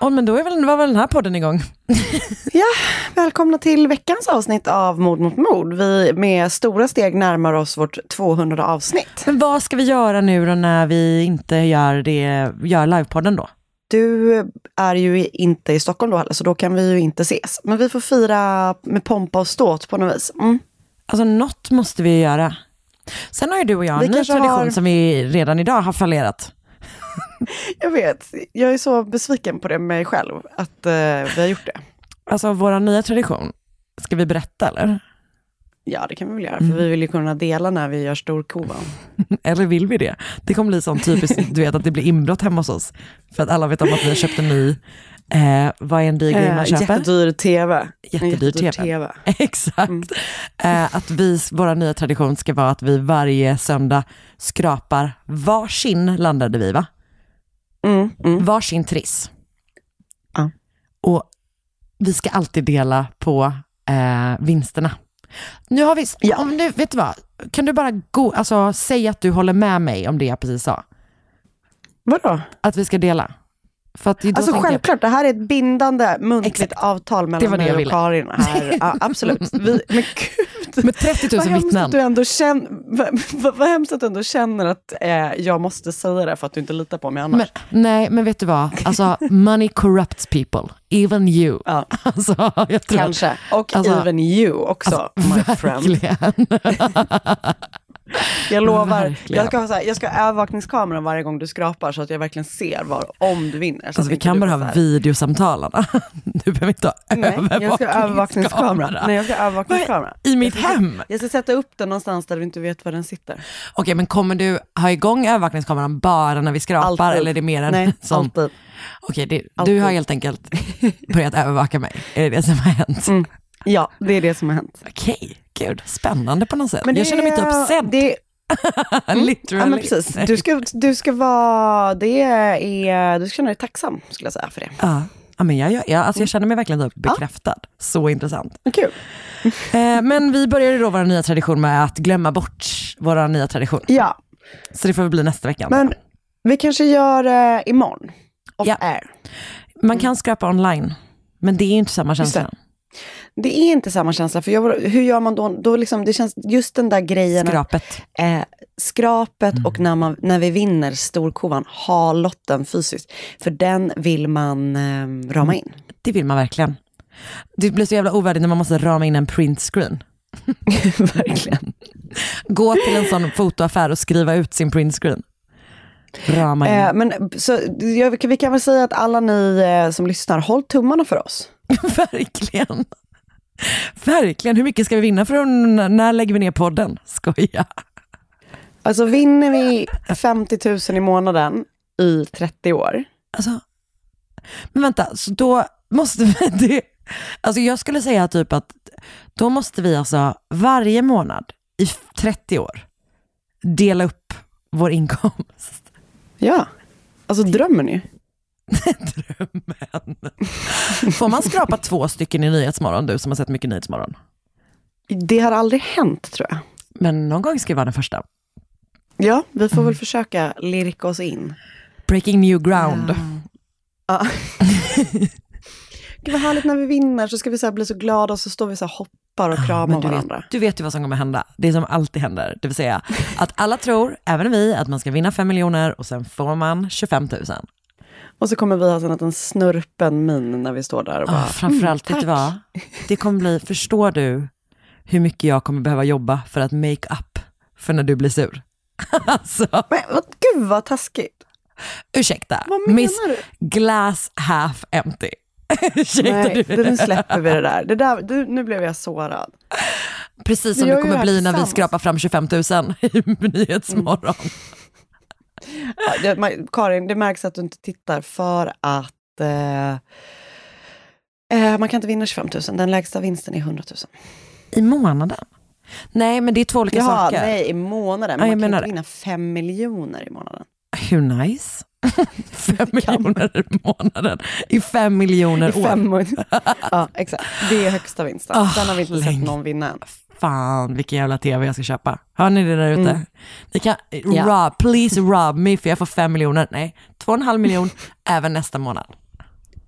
Och men då är väl, var väl den här podden igång. Ja, välkomna till veckans avsnitt av Mord mot mord. Vi med stora steg närmar oss vårt 200 avsnitt. Men vad ska vi göra nu då när vi inte gör, det, gör livepodden då? Du är ju inte i Stockholm då heller, så då kan vi ju inte ses. Men vi får fira med pompa och ståt på något vis. Mm. Alltså något måste vi göra. Sen har ju du och jag Vi en ny tradition har- som vi redan idag har fallerat. Jag vet, jag är så besviken på det med mig själv, att eh, vi har gjort det. Alltså vår nya tradition, ska vi berätta eller? Ja, det kan vi väl göra, för vi vill ju kunna dela när vi gör storkovan. Eller vill vi det? Det kommer bli sånt typiskt, du vet att det blir inbrott hemma hos oss. För att alla vet om att vi har köpt en ny, eh, vad är en dyr grej man Eh, köper? jättedyr tv. En Jättedyr TV. Exakt. Eh, att vi, vår nya tradition ska vara att vi varje söndag skrapar varsin, landade vi va? Mm, mm. Varsin triss. Ja. Och vi ska alltid dela på eh, vinsterna. Nu har vi, Ja. om du, vet du vad, kan du bara gå, alltså, säga att du håller med mig om det jag precis sa? Vadå? Att vi ska dela. För att Alltså tänker jag- självklart, det här är ett bindande muntligt Exakt. avtal mellan mig och. Karin. Här. Ja, absolut. Vi, men gud, Med 30 vad 000 hemskt vittnen. att du ändå känner, vad, vad, vad hemskt att du ändå känner att eh, jag måste säga det för att du inte litar på mig annars. Men, nej, men vet du vad? Alltså, money corrupts people. Even you. Ja. Alltså, jag tror Kanske. Och Alltså- even you också, my friend. Jag lovar, Verkligen. jag ska, ha så här, jag ska ha övervakningskamera varje gång du skrapar så att jag verkligen ser var, om du vinner. Så Alltså, vi kan bara ha videosamtalen. Du behöver inte ha Nej, jag ska ha övervakningskamera. Nej, jag ska ha övervakningskamera. I mitt Jag ska- hem? Jag ska sätta upp den någonstans där du inte vet var den sitter. Okej, men kommer du ha igång övervakningskameran bara när vi skrapar Alltid. eller är det mer en Nej, sån? alltid. Okej, det, du har helt enkelt börjat övervaka mig. Är det det som har hänt? Mm. Ja, det är det som har hänt. Okej, gud, spännande på något sätt. Men jag det känner mig är- uppsedd. Det, Literally. ja, precis. Du ska, du ska vara, det är, du ska känna dig tacksam skulle jag säga för det. Ja. Ja, men jag, jag, jag, alltså jag känner mig verkligen typ bekräftad. Så intressant. Men Kul. Eh, men vi börjar ju då vår nya tradition med att glömma bort vår nya tradition. Ja, Så det får väl bli nästa vecka. men vi kanske gör eh, imorgon. Off Ja. air. Man kan skrapa online, men det är ju inte samma känsla. Det. Är inte samma känsla, för jag, hur gör man då? då liksom, det känns just den där grejen, att, Skrapet. eh, skrapet Mm. och när, man, när vi vinner storkovan, ha lotten fysiskt. För den vill man eh, rama in. Det vill man verkligen. Det blir så jävla ovärdigt när man måste rama in en printscreen. Verkligen. Gå till en sån fotoaffär och skriva ut sin printscreen. Rama in. Eh, men så, jag, vi kan väl säga att alla ni eh, som lyssnar, håll tummarna för oss. Verkligen. Verkligen. Hur mycket ska vi vinna att, när lägger vi ner podden? Skoja. Alltså vinner vi 50 000 i månaden i 30 år, Alltså, men vänta, så då måste vi, det, Alltså jag skulle säga typ att då måste vi alltså varje månad i 30 år dela upp vår inkomst. Ja, alltså drömmen ju. Drömmen. Får man skrapa två stycken i Nyhetsmorgon, du som har sett mycket Nyhetsmorgon? Det har aldrig hänt tror jag. Men någon gång ska vi vara den första. Ja, vi får väl försöka lirka oss in. Breaking new ground. Ja. Gud vad härligt när vi vinner så ska vi så bli så glada och så står vi så här hoppar och kramar du, varandra. vet, du vet ju vad som kommer hända. Det som alltid händer. Det vill säga att alla tror, även vi, att man ska vinna 5 miljoner och sen får man 25 000. Och så kommer vi ha en liten snurpen min när vi står där och bara, Ah, framförallt, mm, vet du vad? Det kommer bli, förstår du hur mycket jag kommer behöva jobba för att make up för när du blir sur? alltså, Men vad, gud vad taskigt. ursäkta, Vad menar miss du? glass half empty. ursäkta Nej, du. nu släpper vi det där. Det där du, nu blev jag sårad. Precis som det kommer bli när vi skrapar fram 25 000 i Nyhetsmorgon. Ja, det, ma- Karin, det märks att du inte tittar för att eh, eh, man kan inte vinna 25 000. Den lägsta vinsten är 100 000. I månaden? Nej, men det är två olika Jaha, saker. nej, i månaden. Ja, jag Man kan inte vinna 5 miljoner i månaden. Hur nice? fem miljoner i månaden i fem miljoner I år. fem ja, exakt. Det är högsta vinsten. Ah, Sen har vi inte länge. sett någon vinna än. Fan vilken jävla tv jag ska köpa. Hör ni det där ute? Mm. Ni kan, Ja. rob, please rob me för jag får fem miljoner. Nej, två och en halv miljon även nästa månad.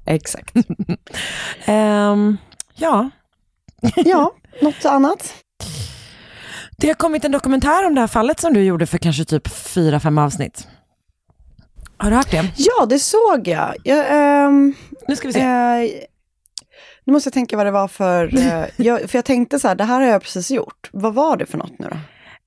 Exakt. Ehm, ja, Ja, något annat? det har kommit en dokumentär om det här fallet som du gjorde för kanske typ fyra, fem avsnitt. Har du hört det? Ja, det såg jag. jag ehm, Nu ska vi se. eh, nu måste jag tänka vad det var för... eh, jag, för jag tänkte så här, det här har jag precis gjort. Vad var det för något nu då?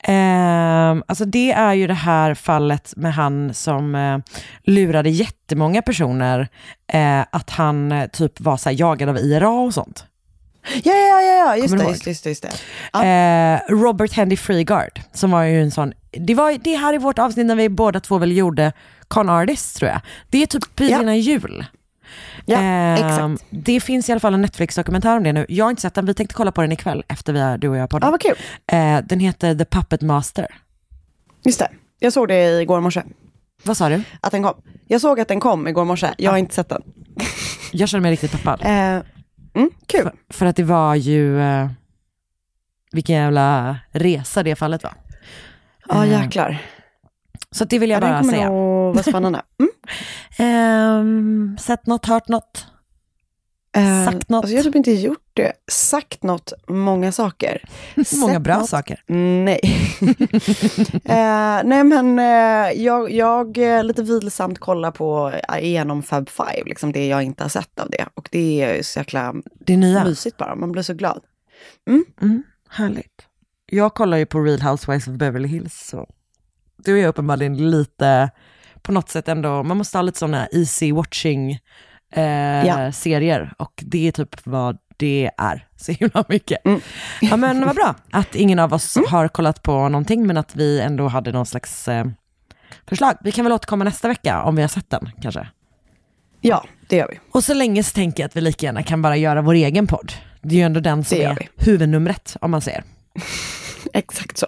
Ehm, alltså det är ju det här fallet med han som eh, lurade jättemånga personer eh, att han eh, typ var så här, jagad av IRA och sånt. Ja, ja, ja, ja. Just, det, just just det, just det. Ja. Eh, Robert Henry Freegard, som var ju en sån, det var det här i vårt avsnitt när vi båda två väl gjorde Con Artist tror jag. Det är typ precis Ja. jul. Ja, Ehm, exakt. Det finns i alla fall en Netflix-dokumentär om det nu. Jag har inte sett den, vi tänkte kolla på den ikväll efter vi har, du och jag Ja, poddat. vad kul. Eh, den heter The Puppet Master. Just det. Jag såg det igår morse. Vad sa du? Att den kom. Jag såg att den kom igår morse. Jag har inte sett den. Jag känner mig riktigt peppad. Eh, mm, kul. För, för att det var ju, eh, vilken jävla resa det fallet var. Ja, Eh, jäklar. Så det vill jag Ja, bara kommer säga. nog vara spännande. Mm. Ehm, sett något, hört något? Eh, Sagt något? Alltså jag har typ inte gjort det. Sagt något, många saker. Många bra något, saker. Nej. eh, nej men eh, jag, jag eh, lite vilsamt kollar på eh, igenom Fab Five, liksom det jag inte har sett av det. Och det är så jäkla Det nya. mysigt bara, man blir så glad. Mm, härligt. Jag kollar ju på Real Housewives of Beverly Hills. Så. Du är uppenbarligen lite, på något sätt ändå, man måste ha lite sådana easy watching eh, Ja. serier. Och det är typ vad det är, så himla mycket. Mm. Ja men vad bra att ingen av oss har kollat på någonting, men att vi ändå hade någon slags eh, förslag. Vi kan väl återkomma nästa vecka om vi har sett den kanske. Ja, det gör vi. Och så länge så tänker jag att vi lika gärna kan bara göra vår egen podd. Det är ju ändå den som är huvudnumret, om man säger. Exakt så.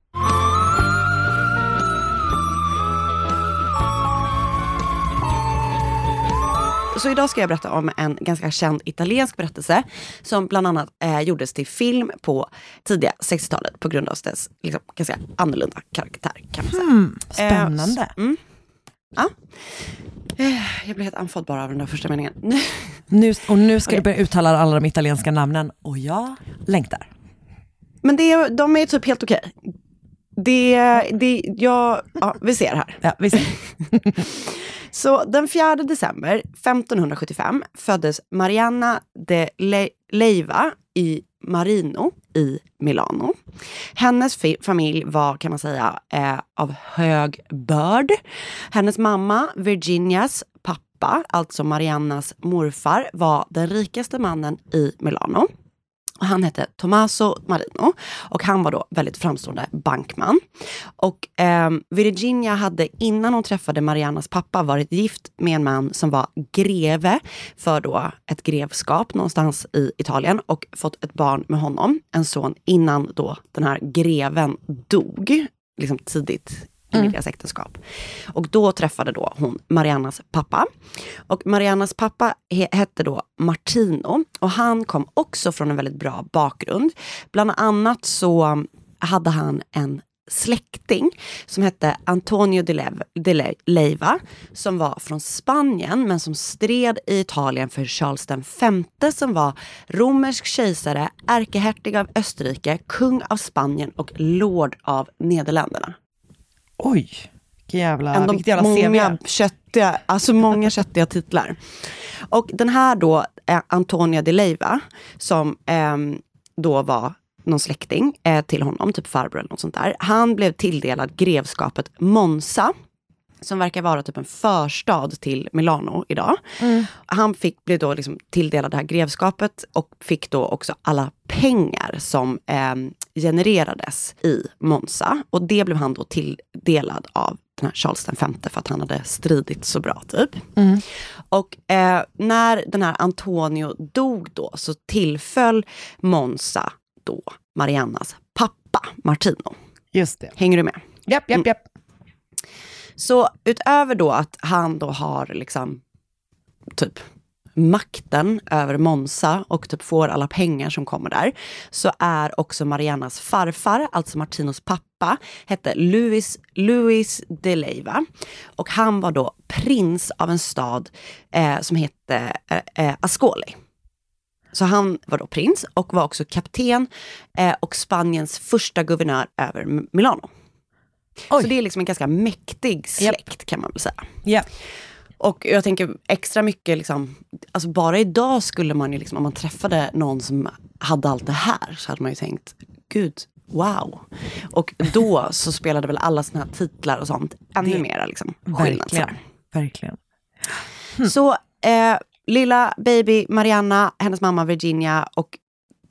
Så idag ska jag berätta om en ganska känd italiensk berättelse som bland annat eh, gjordes till film på tidiga 60-talet på grund av dess liksom, ganska annorlunda karaktär. Kan man säga. Hmm, spännande. Eh, så- mm. Ja. Eh, Jag blev helt andfådd bara av den där första meningen. Nu, och nu ska Okej. du börja uttala alla de italienska namnen och jag längtar. Men det, de är typ helt okej. Det, det, jag, ja, vi ser här. Ja, vi ser. Så den 4 december 1575 föddes Marianna de Le- Leiva i Marino i Milano. Hennes familj var, kan man säga, eh, av hög börd. Hennes mamma, Virginias pappa, alltså Mariannas morfar, var den rikaste mannen i Milano. Och han hette Tommaso Marino och han var då väldigt framstående bankman. Och eh, Virginia hade innan hon träffade Mariannas pappa varit gift med en man som var greve för då ett grevskap någonstans i Italien och fått ett barn med honom, en son, innan då den här greven dog, liksom tidigt i deras äktenskap. Och då träffade då hon Mariannas pappa. Och Mariannas pappa he- hette då Martino och han kom också från en väldigt bra bakgrund. Bland annat så hade han en släkting som hette Antonio de, Lev- de Le- Leiva som var från Spanien men som stred i Italien för Charles V som var romersk kejsare, ärkehertig av Österrike, kung av Spanien och lord av Nederländerna. Oj, jävla, Ändå vilket jävla många CV. köttiga, alltså många köttiga titlar. Och den här då, eh, Antonia de Leiva, som ehm, då var någon släkting eh, till honom, typ farbror eller något sånt där. Han blev tilldelad grevskapet Monza, som verkar vara typ en förstad till Milano idag. Han fick, blev då liksom tilldelad det här grevskapet och fick då också alla pengar som eh, genererades i Monza. Och det blev han då tilldelad av den här Charles V för att han hade stridit så bra typ. Och eh, när den här Antonio dog då så tillföll Monza då Mariannas pappa Martino. Just det. Hänger du med? Japp, japp, japp. Så utöver då att han då har liksom typ makten över Monza och typ får alla pengar som kommer där, så är också Mariannas farfar, alltså Martinos pappa, hette Louis, Louis de Leiva. Och han var då prins av en stad eh, som hette eh, eh, Ascoli. Så han var då prins och var också kapten eh, och Spaniens första guvernör över Milano. Så det är liksom en ganska mäktig släkt kan man väl säga. Ja. Och jag tänker extra mycket, liksom, alltså bara idag skulle man ju, liksom, om man träffade någon som hade allt det här, så hade man ju tänkt, gud, wow. Och då så spelade väl alla såna här titlar och sånt ännu mera liksom, skillnad. Verkligen. Verkligen. Så eh, lilla baby Marianna, hennes mamma Virginia och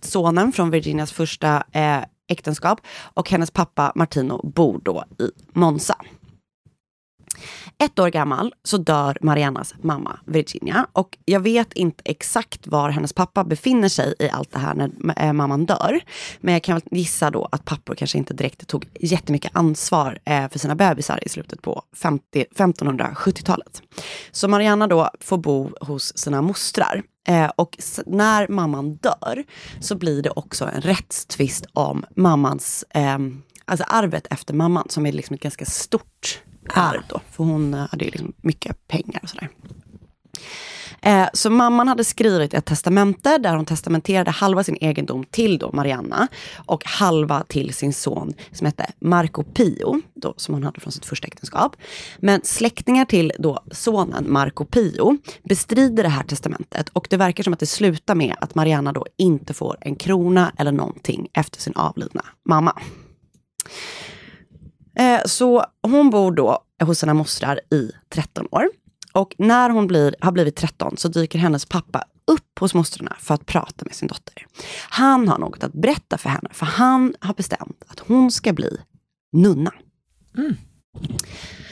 sonen från Virginias första eh, äktenskap och hennes pappa Martino bor då i Monza. Ett år gammal så dör Mariannas mamma Virginia och jag vet inte exakt var hennes pappa befinner sig i allt det här när eh, mamman dör. Men jag kan väl gissa då att pappor kanske inte direkt tog jättemycket ansvar eh, för sina bebisar i slutet på 50, 1570-talet. Så Marianna då får bo hos sina mostrar. Eh, och när mamman dör så blir det också en rättstvist om mammans, eh, alltså arvet efter mamman som är liksom ett ganska stort arv då. För hon eh, hade ju liksom mycket pengar och sådär. Eh, så mamman hade skrivit ett testamente där hon testamenterade halva sin egendom till då Marianna och halva till sin son som hette Marco Pio, då, som hon hade från sitt första äktenskap. Men släktingar till då sonen Marco Pio bestrider det här testamentet och det verkar som att det slutar med att Marianna då inte får en krona eller någonting efter sin avlidna mamma. Eh, Så hon bor då hos sina mostrar i 13 år. Och när hon blir, har blivit 13 så dyker hennes pappa upp hos mostrarna för att prata med sin dotter. Han har något att berätta för henne, för han har bestämt att hon ska bli nunna.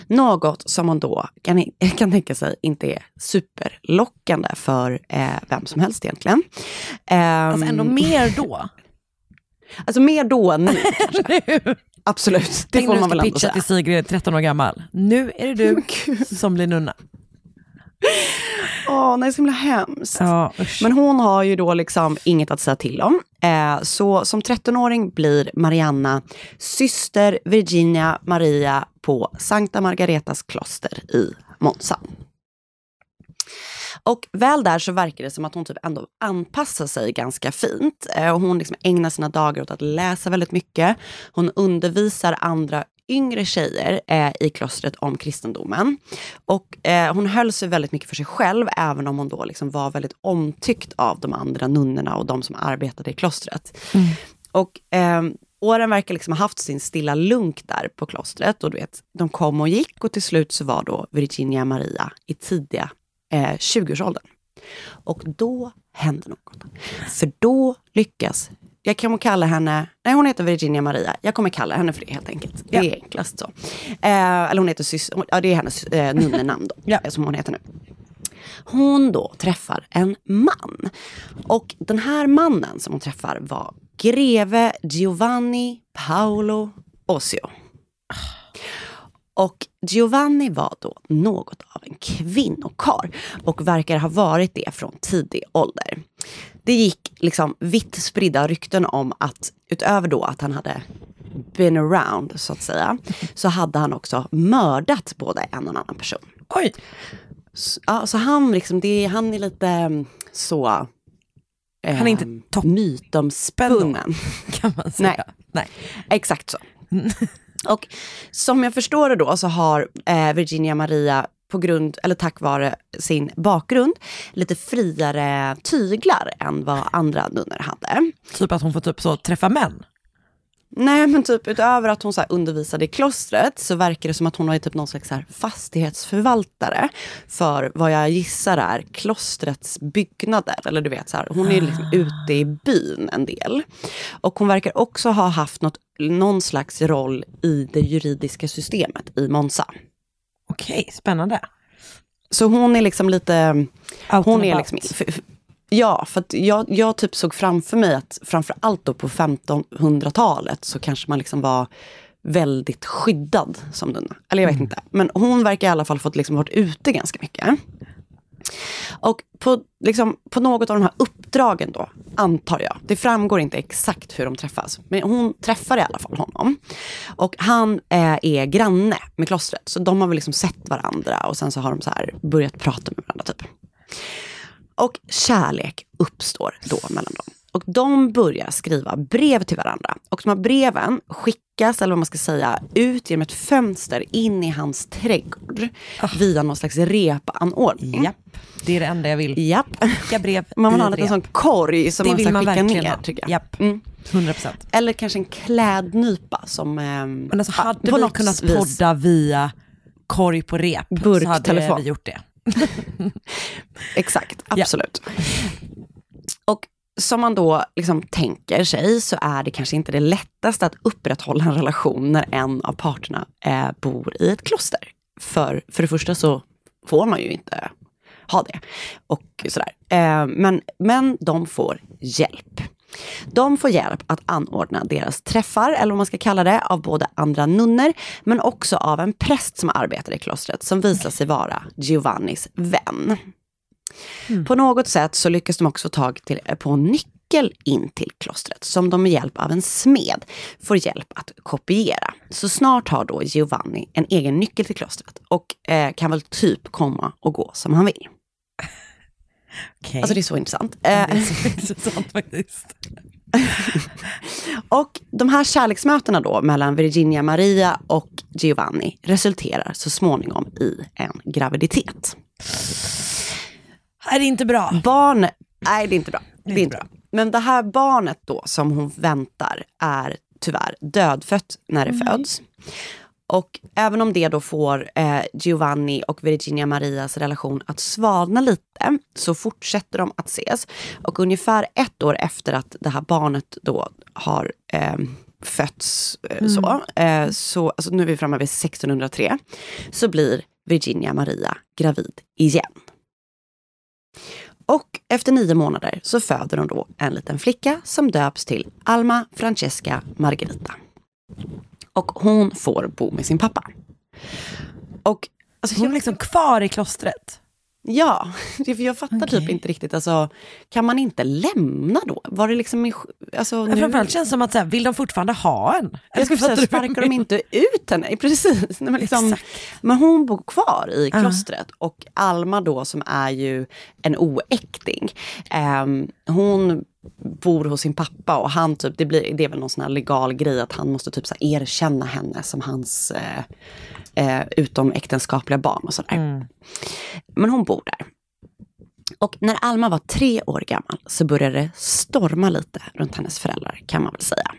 Något som hon då kan, kan tänka sig inte är superlockande för eh, vem som helst egentligen. Alltså Ehm, ändå mer då. Alltså mer då än nu kanske. Absolut, det Tänk får man väl ändå säga. till Sigrid, 13 år gammal. Nu är det du som blir nunna. Åh, nej, så himla hemskt. Ja. Men hon har ju då liksom inget att säga till om. Eh, så som 13-åring blir Marianna syster Virginia Maria på Sankta Margaretas kloster i Monza. Och väl där så verkar det som att hon typ ändå anpassar sig ganska fint. Eh, och hon liksom ägnar sina dagar åt att läsa väldigt mycket. Hon undervisar andra yngre tjejer eh, i klostret om kristendomen. Och eh, hon höll sig väldigt mycket för sig själv, även om hon då liksom var väldigt omtyckt av de andra nunnorna och de som arbetade i klostret. Och eh, åren verkar liksom ha haft sin stilla lunk där på klostret. Och du vet, de kom och gick och till slut så var då Virginia Maria i tidiga eh, 20-årsåldern. Och då händer något. För då lyckas, jag kommer kalla henne, nej hon heter Virginia Maria, jag kommer kalla henne för det helt enkelt. Det är enklast så. Eh, eller hon heter ja det är hennes eh, nunnenamn då, ja. som hon heter nu. Hon då träffar en man. Och den här mannen som hon träffar var greve Giovanni Paolo Osio. Och Giovanni var då något av en kvinnokar och verkar ha varit det från tidig ålder. Det gick liksom vitt spridda rykten om att utöver då att han hade been around så att säga, så hade han också mördat både en och en annan person. Oj! Så, ja, så han, liksom, det, han är lite mm, så... Han är inte ehm, mytomspunnen. Kan man säga. Nej. Nej. Exakt så. Och som jag förstår det då så har eh, Virginia Maria på grund, eller tack vare sin bakgrund, lite friare tyglar än vad andra nunnor hade. Typ att hon får typ så träffa män? Nej men typ utöver att hon så undervisade i klostret så verkar det som att hon är typ någon slags så här fastighetsförvaltare för vad jag gissar är klostrets byggnader. Eller du vet, så här, hon är liksom ute i byn en del. Och hon verkar också ha haft något, någon slags roll i det juridiska systemet i Monza. Okej, spännande. Så hon är liksom lite... Out hon är liksom, ja, för jag, jag typ såg framför mig att framför allt då på 1500-talet så kanske man liksom var väldigt skyddad som nunna. Eller jag vet inte. Men hon verkar i alla fall fått liksom varit ute ganska mycket. Och på, liksom, på något av de här uppdragen då, antar jag, det framgår inte exakt hur de träffas, men hon träffar i alla fall honom. Och han eh, är granne med klostret, så de har väl liksom sett varandra och sen så har de så här börjat prata med varandra typ. Och kärlek uppstår då mellan dem. Och de börjar skriva brev till varandra. Och de här breven skickas, eller vad man ska säga, ut genom ett fönster in i hans trädgård. Via någon slags repanordning. Japp, det är det enda jag vill. Japp. Skicka brev Man vill ha en liten sån korg som Det man vill ska man skicka ner. ha. Tycker jag. Japp. Mm. 100%. Eller kanske en klädnypa som... ehm, Men alltså hade vi kunnat podda via korg på rep så hade vi gjort det. Exakt, absolut. Och som man då liksom tänker sig så är det kanske inte det lättaste att upprätthålla en relation när en av parterna eh, bor i ett kloster. För, för det första så får man ju inte ha det. Och sådär. Eh, men, men de får hjälp. De får hjälp att anordna deras träffar, eller vad man ska kalla det, av både andra nunnor, men också av en präst som arbetar i klostret, som visar sig vara Giovannis vän. På något sätt så lyckas de också få tag till, på en nyckel in till klostret som de med hjälp av en smed får hjälp att kopiera. Så snart har då Giovanni en egen nyckel till klostret och eh, kan väl typ komma och gå som han vill. Okej. Alltså det är så intressant. Det Eh, är så intressant faktiskt. och de här kärleksmötena då mellan Virginia Maria och Giovanni resulterar så småningom i en graviditet. Är det inte bra? Barn, nej det är inte bra. Det är inte inte bra. Men det här barnet då som hon väntar är tyvärr dödfött när det föds. Och även om det då får eh, Giovanni och Virginia Marias relation att svalna lite så fortsätter de att ses. Och ungefär ett år efter att det här barnet då har eh, fötts, eh, så, eh, så alltså nu är vi framme vid 1603, så blir Virginia Maria gravid igen. Och efter nio månader så föder hon då en liten flicka som döps till Alma Francesca Margarita. Och hon får bo med sin pappa. Och alltså, Hon är liksom kvar i klostret. Ja, för jag fattar typ inte riktigt. Alltså, kan man inte lämna då? Var det liksom... Alltså, Ja, nu... framförallt känns det som att så här, vill de fortfarande ha en? Jag skulle säga, sparkar de inte ut henne? Precis. Nej, men, liksom, men hon bor kvar i klostret och Alma då som är ju en oäkting. ehm, hon bor hos sin pappa och han typ, det, blir, det är väl någon sån här legal grej att han måste typ så erkänna henne som hans eh, eh, utomäktenskapliga barn och sådär. Men hon bor där. Och när Alma var tre år gammal så började det storma lite runt hennes föräldrar kan man väl säga.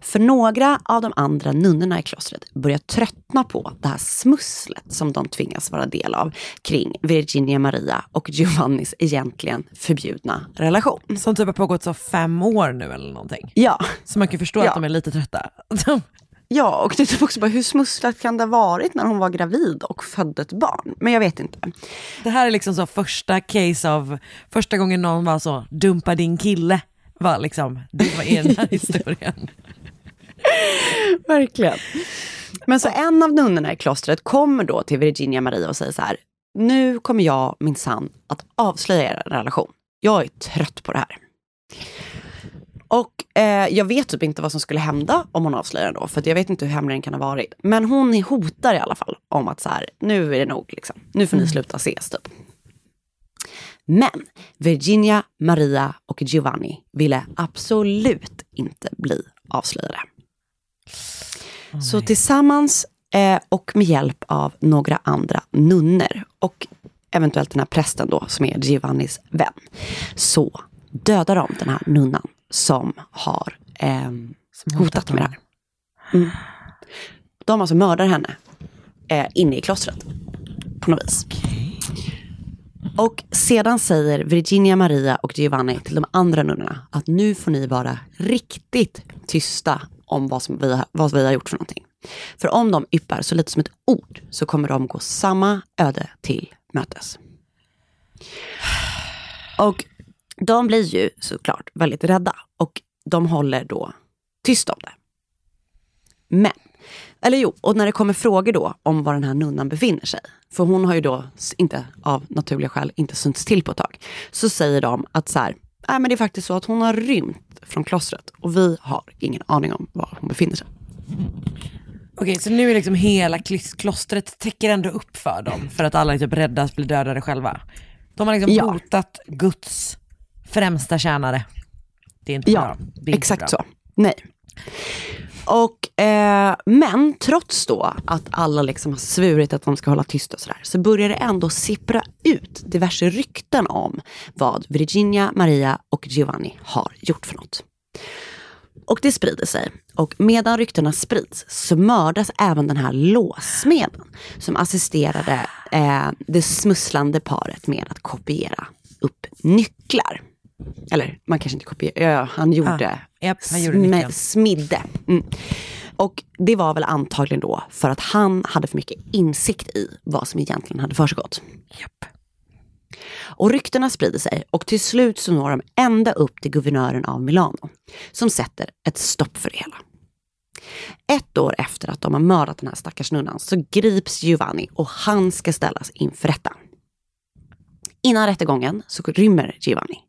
För några av de andra nunnorna i klostret börjar tröttna på det här smusslet som de tvingas vara del av kring Virginia Maria och Giovannis egentligen förbjudna relation. Som typ har pågått så fem år nu eller någonting. Ja. Så man kan förstå Ja. att de är lite trötta. Ja, och det är typ också bara hur smusslat kan det ha varit när hon var gravid och födde ett barn? Men jag vet inte. Det här är liksom så första case av, första gången någon var så, dumpa din kille, var liksom, det var i den här historien. Verkligen. Men så en av nunnorna i klostret kommer då till Virginia Maria och säger så här. Nu kommer jag minsann att avslöja er relation. Jag är trött på det här. Och eh, jag vet typ inte vad som skulle hända om hon avslöjar den då, för jag vet inte hur hemlig den kan ha varit. Men hon hotar i alla fall om att så här, nu är det nog, liksom. nu får ni sluta ses typ. Men Virginia, Maria och Giovanni ville absolut inte bli avslöjade. Så tillsammans eh, och med hjälp av några andra nunnor och eventuellt den här prästen då som är Giovannis vän. Så dödar de den här nunnan som har ehm, hotat med det här. Mm. De alltså mördar henne eh, inne i klostret. På något vis. Och sedan säger Virginia, Maria och Giovanni till de andra nunnorna att nu får ni vara riktigt tysta om vad, som vi, har- vad vi har gjort för någonting. För om de yppar så lite som ett ord så kommer de gå samma öde till mötes. Och de blir ju såklart väldigt rädda och de håller då tyst om det. Men, eller jo, och när det kommer frågor då om var den här nunnan befinner sig, för hon har ju då inte av naturliga skäl inte synts till på ett tag, så säger de att så här, nej men det är faktiskt så att hon har rymt från klostret och vi har ingen aning om var hon befinner sig. Okej, så nu är liksom hela klostret täcker ändå upp för dem, för att alla är typ rädda att bli dödade själva. De har liksom Ja. hotat Guds främsta tjänare. Det är inte Ja, bra. Är inte exakt bra. så. Nej. Och, eh, men trots då att alla liksom har svurit att de ska hålla tyst och sådär, så börjar det ändå sippra ut diverse rykten om vad Virginia, Maria och Giovanni har gjort för något. Och det sprider sig. Och medan ryktena sprids så mördas även den här låssmeden som assisterade eh, det smusslande paret med att kopiera upp nycklar. Eller man kanske inte kopierade, ja, han gjorde, japp, han gjorde sm- smidde. Mm. Och det var väl antagligen då för att han hade för mycket insikt i vad som egentligen hade försiggått. Och ryktena sprider sig och till slut så når de ända upp till guvernören av Milano som sätter ett stopp för det hela. Ett år efter att de har mördat den här stackars nunnan så grips Giovanni och han ska ställas inför rätta. Innan rättegången så rymmer Giovanni.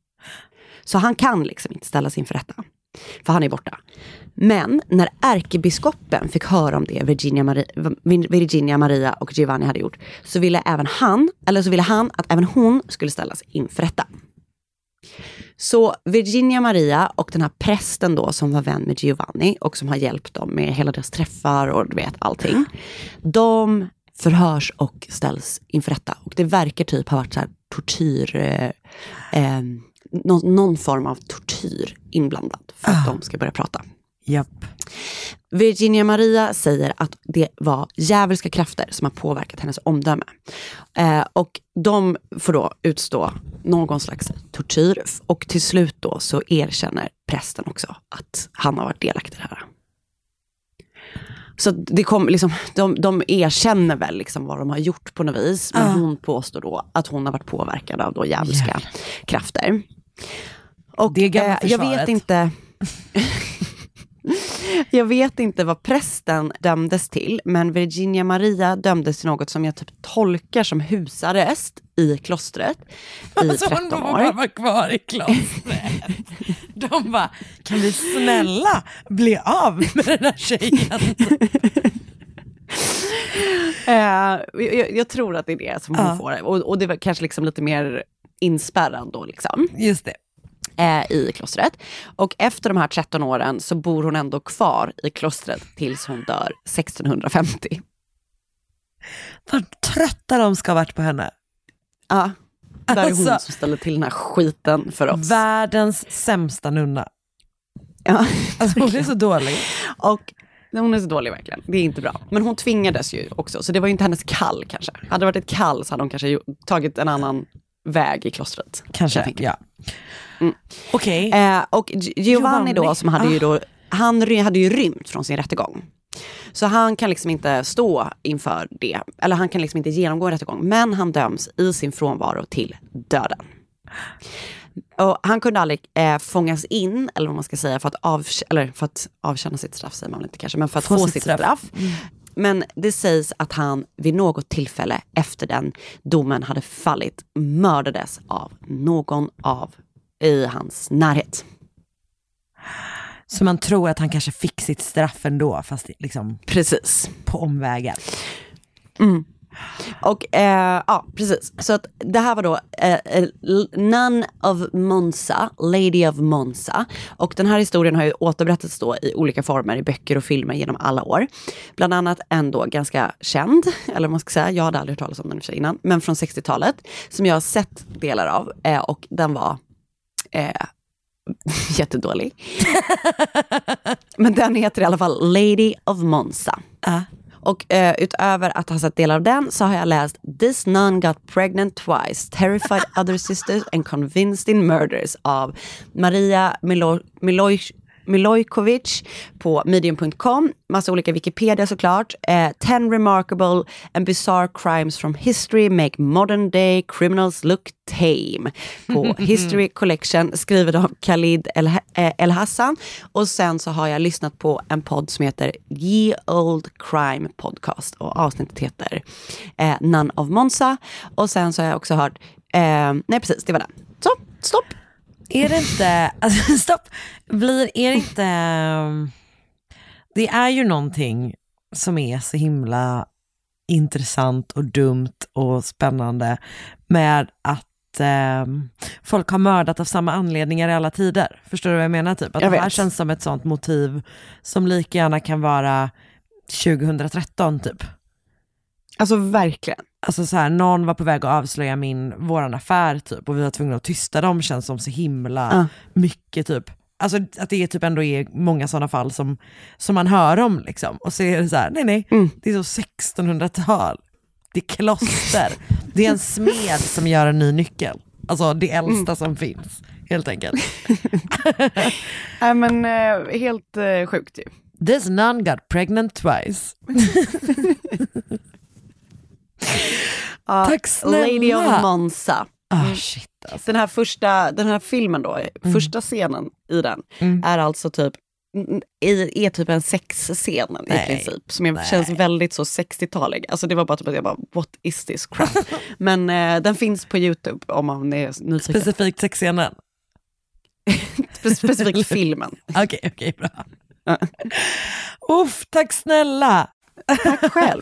Så han kan liksom inte ställas inför rätta. För han är borta. Men när ärkebiskopen fick höra om det Virginia, Maria, Virginia, Maria och Giovanni hade gjort, så ville även han, eller så ville han att även hon skulle ställas inför rätta. Så Virginia Maria och den här prästen då som var vän med Giovanni och som har hjälpt dem med hela deras träffar och du vet allting. De förhörs och ställs inför rätta. Och det verkar typ ha varit så här tortyr, eh, eh, någon, någon form av tortyr inblandad för att de ska börja prata. Japp. Virginia Maria säger att det var djävulska krafter som har påverkat hennes omdöme. Eh, och de får då utstå någon slags tortyr och till slut då så erkänner prästen också att han har varit delaktig i det här. Så det kom, liksom, de, de erkänner väl liksom vad de har gjort på något vis, men Ja. hon påstår då att hon har varit påverkad av då djävulska krafter. Och Det gamla eh, jag vet försvaret. inte Jag vet inte vad prästen dömdes till, men Virginia Maria dömdes till något som jag typ tolkar som husarrest i klostret i Alltså 13 hon år. bara var kvar i klostret. De bara, kan vi snälla bli av med den här tjejen? Eh, jag, jag tror att det är det som hon Ja. får. Och, och det var kanske liksom lite mer inspärrad då. Liksom. Just det. Eh, I klostret. Och efter de här 13 åren så bor hon ändå kvar i klostret tills hon dör 1650. Vad trötta de ska ha varit på henne. Ja, där är hon Alltså- som ställer till den här skiten för oss. Världens sämsta nunna. Ja. Alltså hon är så dålig. Och hon är så dålig verkligen. Det är inte bra. Men hon tvingades ju också, så det var ju inte hennes kall kanske. Hade det varit ett kall så hade hon kanske tagit en annan väg i klostret. Kanske, ja. Mm. Okej. Eh, och Gi- Giovanni då, som hade ju Ah. då, han hade ju rymt från sin rättegång. Så han kan liksom inte stå inför det, eller han kan liksom inte genomgå en rättegång, men han döms i sin frånvaro till döden. Och han kunde aldrig eh, fångas in, eller vad man ska säga, för att, av, eller för att avtjäna sitt straff, säger man väl inte kanske, men för att få, sitt straff. Men det sägs att han vid något tillfälle efter den domen hade fallit mördades av någon av i hans närhet. Så man tror att han kanske fick sitt straff ändå, fast liksom Precis. på omvägar. Mm. Och eh, ja, precis. Så att det här var då eh, eh, Nun of Monza, Lady of Monza. Och den här historien har ju återberättats då i olika former i böcker och filmer genom alla år. Bland annat en då ganska känd, eller vad man ska säga, jag hade aldrig hört talas om den i sig innan, men från 60-talet, som jag har sett delar av. Eh, och den var eh, jättedålig. men den heter i alla fall Lady of Monza. Och eh, utöver att ha sett delar av den så har jag läst This nun got pregnant twice, terrified other sisters and convinced in murders av Maria Milo Miloj Milojkovic på medium.com. Massa olika Wikipedia såklart. Eh, 10 remarkable and bizarre crimes from history make modern day criminals look tame. På History Collection skriven av Khalid El, eh, El Hassan. Och sen så har jag lyssnat på en podd som heter Ye Old Crime Podcast. Och avsnittet heter eh, None of Monza. Och sen så har jag också hört, eh, nej precis det var den. Så, stopp. Är det inte, alltså, stopp, blir, är det inte, um, det är ju någonting som är så himla intressant och dumt och spännande med att ehm, folk har mördat av samma anledningar i alla tider. Förstår du vad jag menar? Typ? Att Jag det här känns som ett sånt motiv som lika gärna kan vara 2013 typ. Alltså verkligen. Alltså så här, någon var på väg att avslöja min, våran affär typ och vi var tvungna att tysta dem känns som så himla Ja. mycket typ. Alltså att det typ ändå är många sådana fall som, som man hör om liksom. Och så är det så här, nej nej, Mm. det är så 1600-tal, det är kloster, det är en smed som gör en ny nyckel. Alltså det äldsta Mm. som finns, helt enkelt. Nej men eh, helt eh, sjukt ju. This nun got pregnant twice. Ja, Tack snälla. Lady of Monza. Ah, shit alltså. Den här första, den här filmen då, Mm. första scenen i den är alltså typ mm, är, är typ en sexscen i princip. Som Nej. känns väldigt så 60-talig. Alltså det var bara typ att jag bara, what is this crap? Men eh, den finns på YouTube om man är nyfiken. Specifikt sexscenen. Spe- specifikt filmen. Okej, okej, bra. Uff, tack snälla. Tack själv.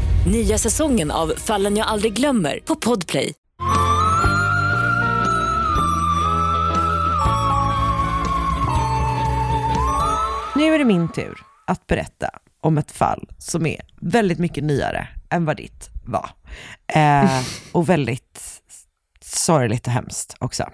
Nya säsongen av Fallen jag aldrig glömmer på Podplay. Nu är det min tur att berätta om ett fall som är väldigt mycket nyare än vad ditt var. Eh, och väldigt sorgligt och hemskt också.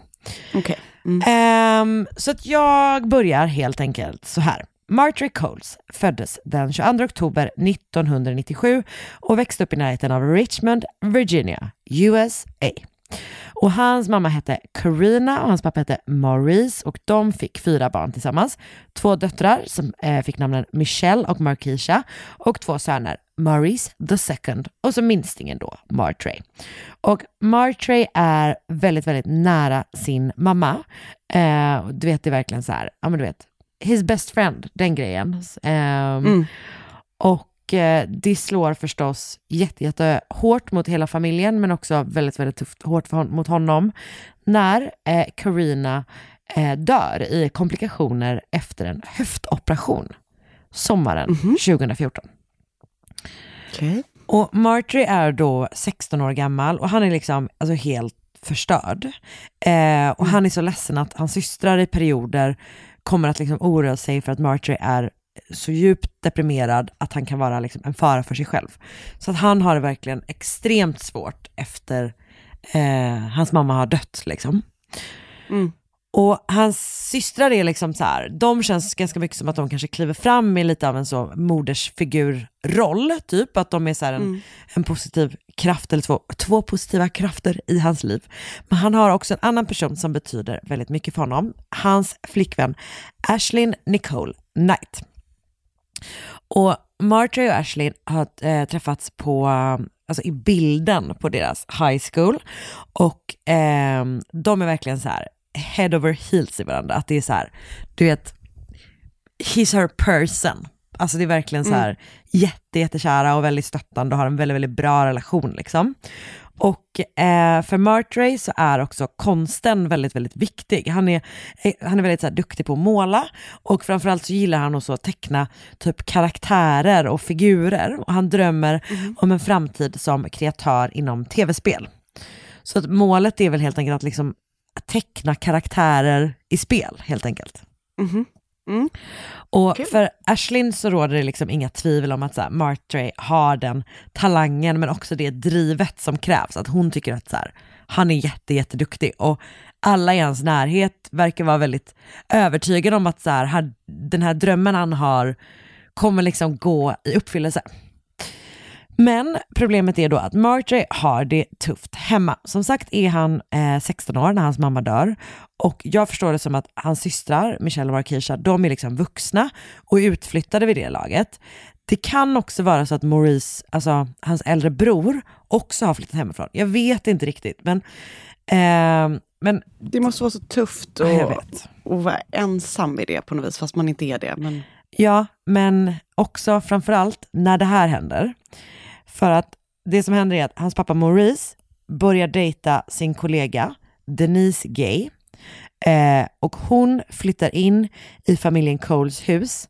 Okay. Mm. Um, så att jag börjar helt enkelt så här. Marjorie Coles föddes den 22 oktober 1997 och växte upp i närheten av Richmond, Virginia, USA. Och hans mamma hette Karina och hans pappa hette Maurice och de fick fyra barn tillsammans. Två döttrar som eh, fick namnen Michelle och Markisha och två söner, Maurice the second och så minstingen då, Martray. Och Martray är väldigt, väldigt nära sin mamma. Eh, du vet, det är verkligen så här, ja men du vet, his best friend, den grejen. Eh, Mm. Och eh, det slår förstås jätte, jätte hårt mot hela familjen, men också väldigt, väldigt tufft hårt hon, mot honom, när eh, Karina eh, dör i komplikationer efter en höftoperation sommaren 2014. Okay. Och Marjorie är då 16 år gammal och han är liksom alltså helt förstörd. Eh, och han är så ledsen att hans systrar i perioder kommer att liksom oroa sig för att Marjorie är så djupt deprimerad att han kan vara liksom en fara för sig själv. Så att han har det verkligen extremt svårt efter eh, hans mamma har dött. Liksom. Mm. Och hans systrar är liksom så här, de känns ganska mycket som att de kanske kliver fram i lite av en så modersfigurroll, typ att de är så en, Mm. en positiv kraft, eller två, två positiva krafter i hans liv. Men han har också en annan person som betyder väldigt mycket för honom, hans flickvän Ashlyn Nicole Knight. Och Marjorie och Ashlyn har eh, träffats på, eh, alltså i bilden på deras high school och ehm, de är verkligen så här head over heels i varandra. Att det är så här, du vet, he's her person. Alltså det är verkligen så här jätte, jättekära och väldigt stöttande och har en väldigt, väldigt bra relation liksom. Och eh, för Martray så är också konsten väldigt, väldigt viktig. Han är, eh, han är väldigt så här, duktig på att måla och framförallt så gillar han också att teckna typ karaktärer och figurer. Och han drömmer om en framtid som kreatör inom tv-spel. Så att målet är väl helt enkelt att liksom teckna karaktärer i spel helt enkelt. Mhm. Mm. Och för Ashlyn så råder det liksom inga tvivel om att så här, Martray har den talangen men också det drivet som krävs. Att hon tycker att så här, han är jätte, jätteduktig och alla i hans närhet verkar vara väldigt övertygade om att så här, den här drömmen han har kommer liksom gå i uppfyllelse. Men problemet är då att Marjorie har det tufft hemma. Som sagt är han eh, 16 år när hans mamma dör och jag förstår det som att hans systrar, Michelle och Marquisha, de är liksom vuxna och utflyttade vid det laget. Det kan också vara så att Maurice, alltså hans äldre bror, också har flyttat hemifrån. Jag vet inte riktigt, men, eh, men Det måste vara så tufft att vara ensam i det på något vis, fast man inte är det. Men... Ja, men också framförallt när det här händer. För att det som händer är att hans pappa Maurice börjar dejta sin kollega Denise Gay eh, och hon flyttar in i familjen Coles hus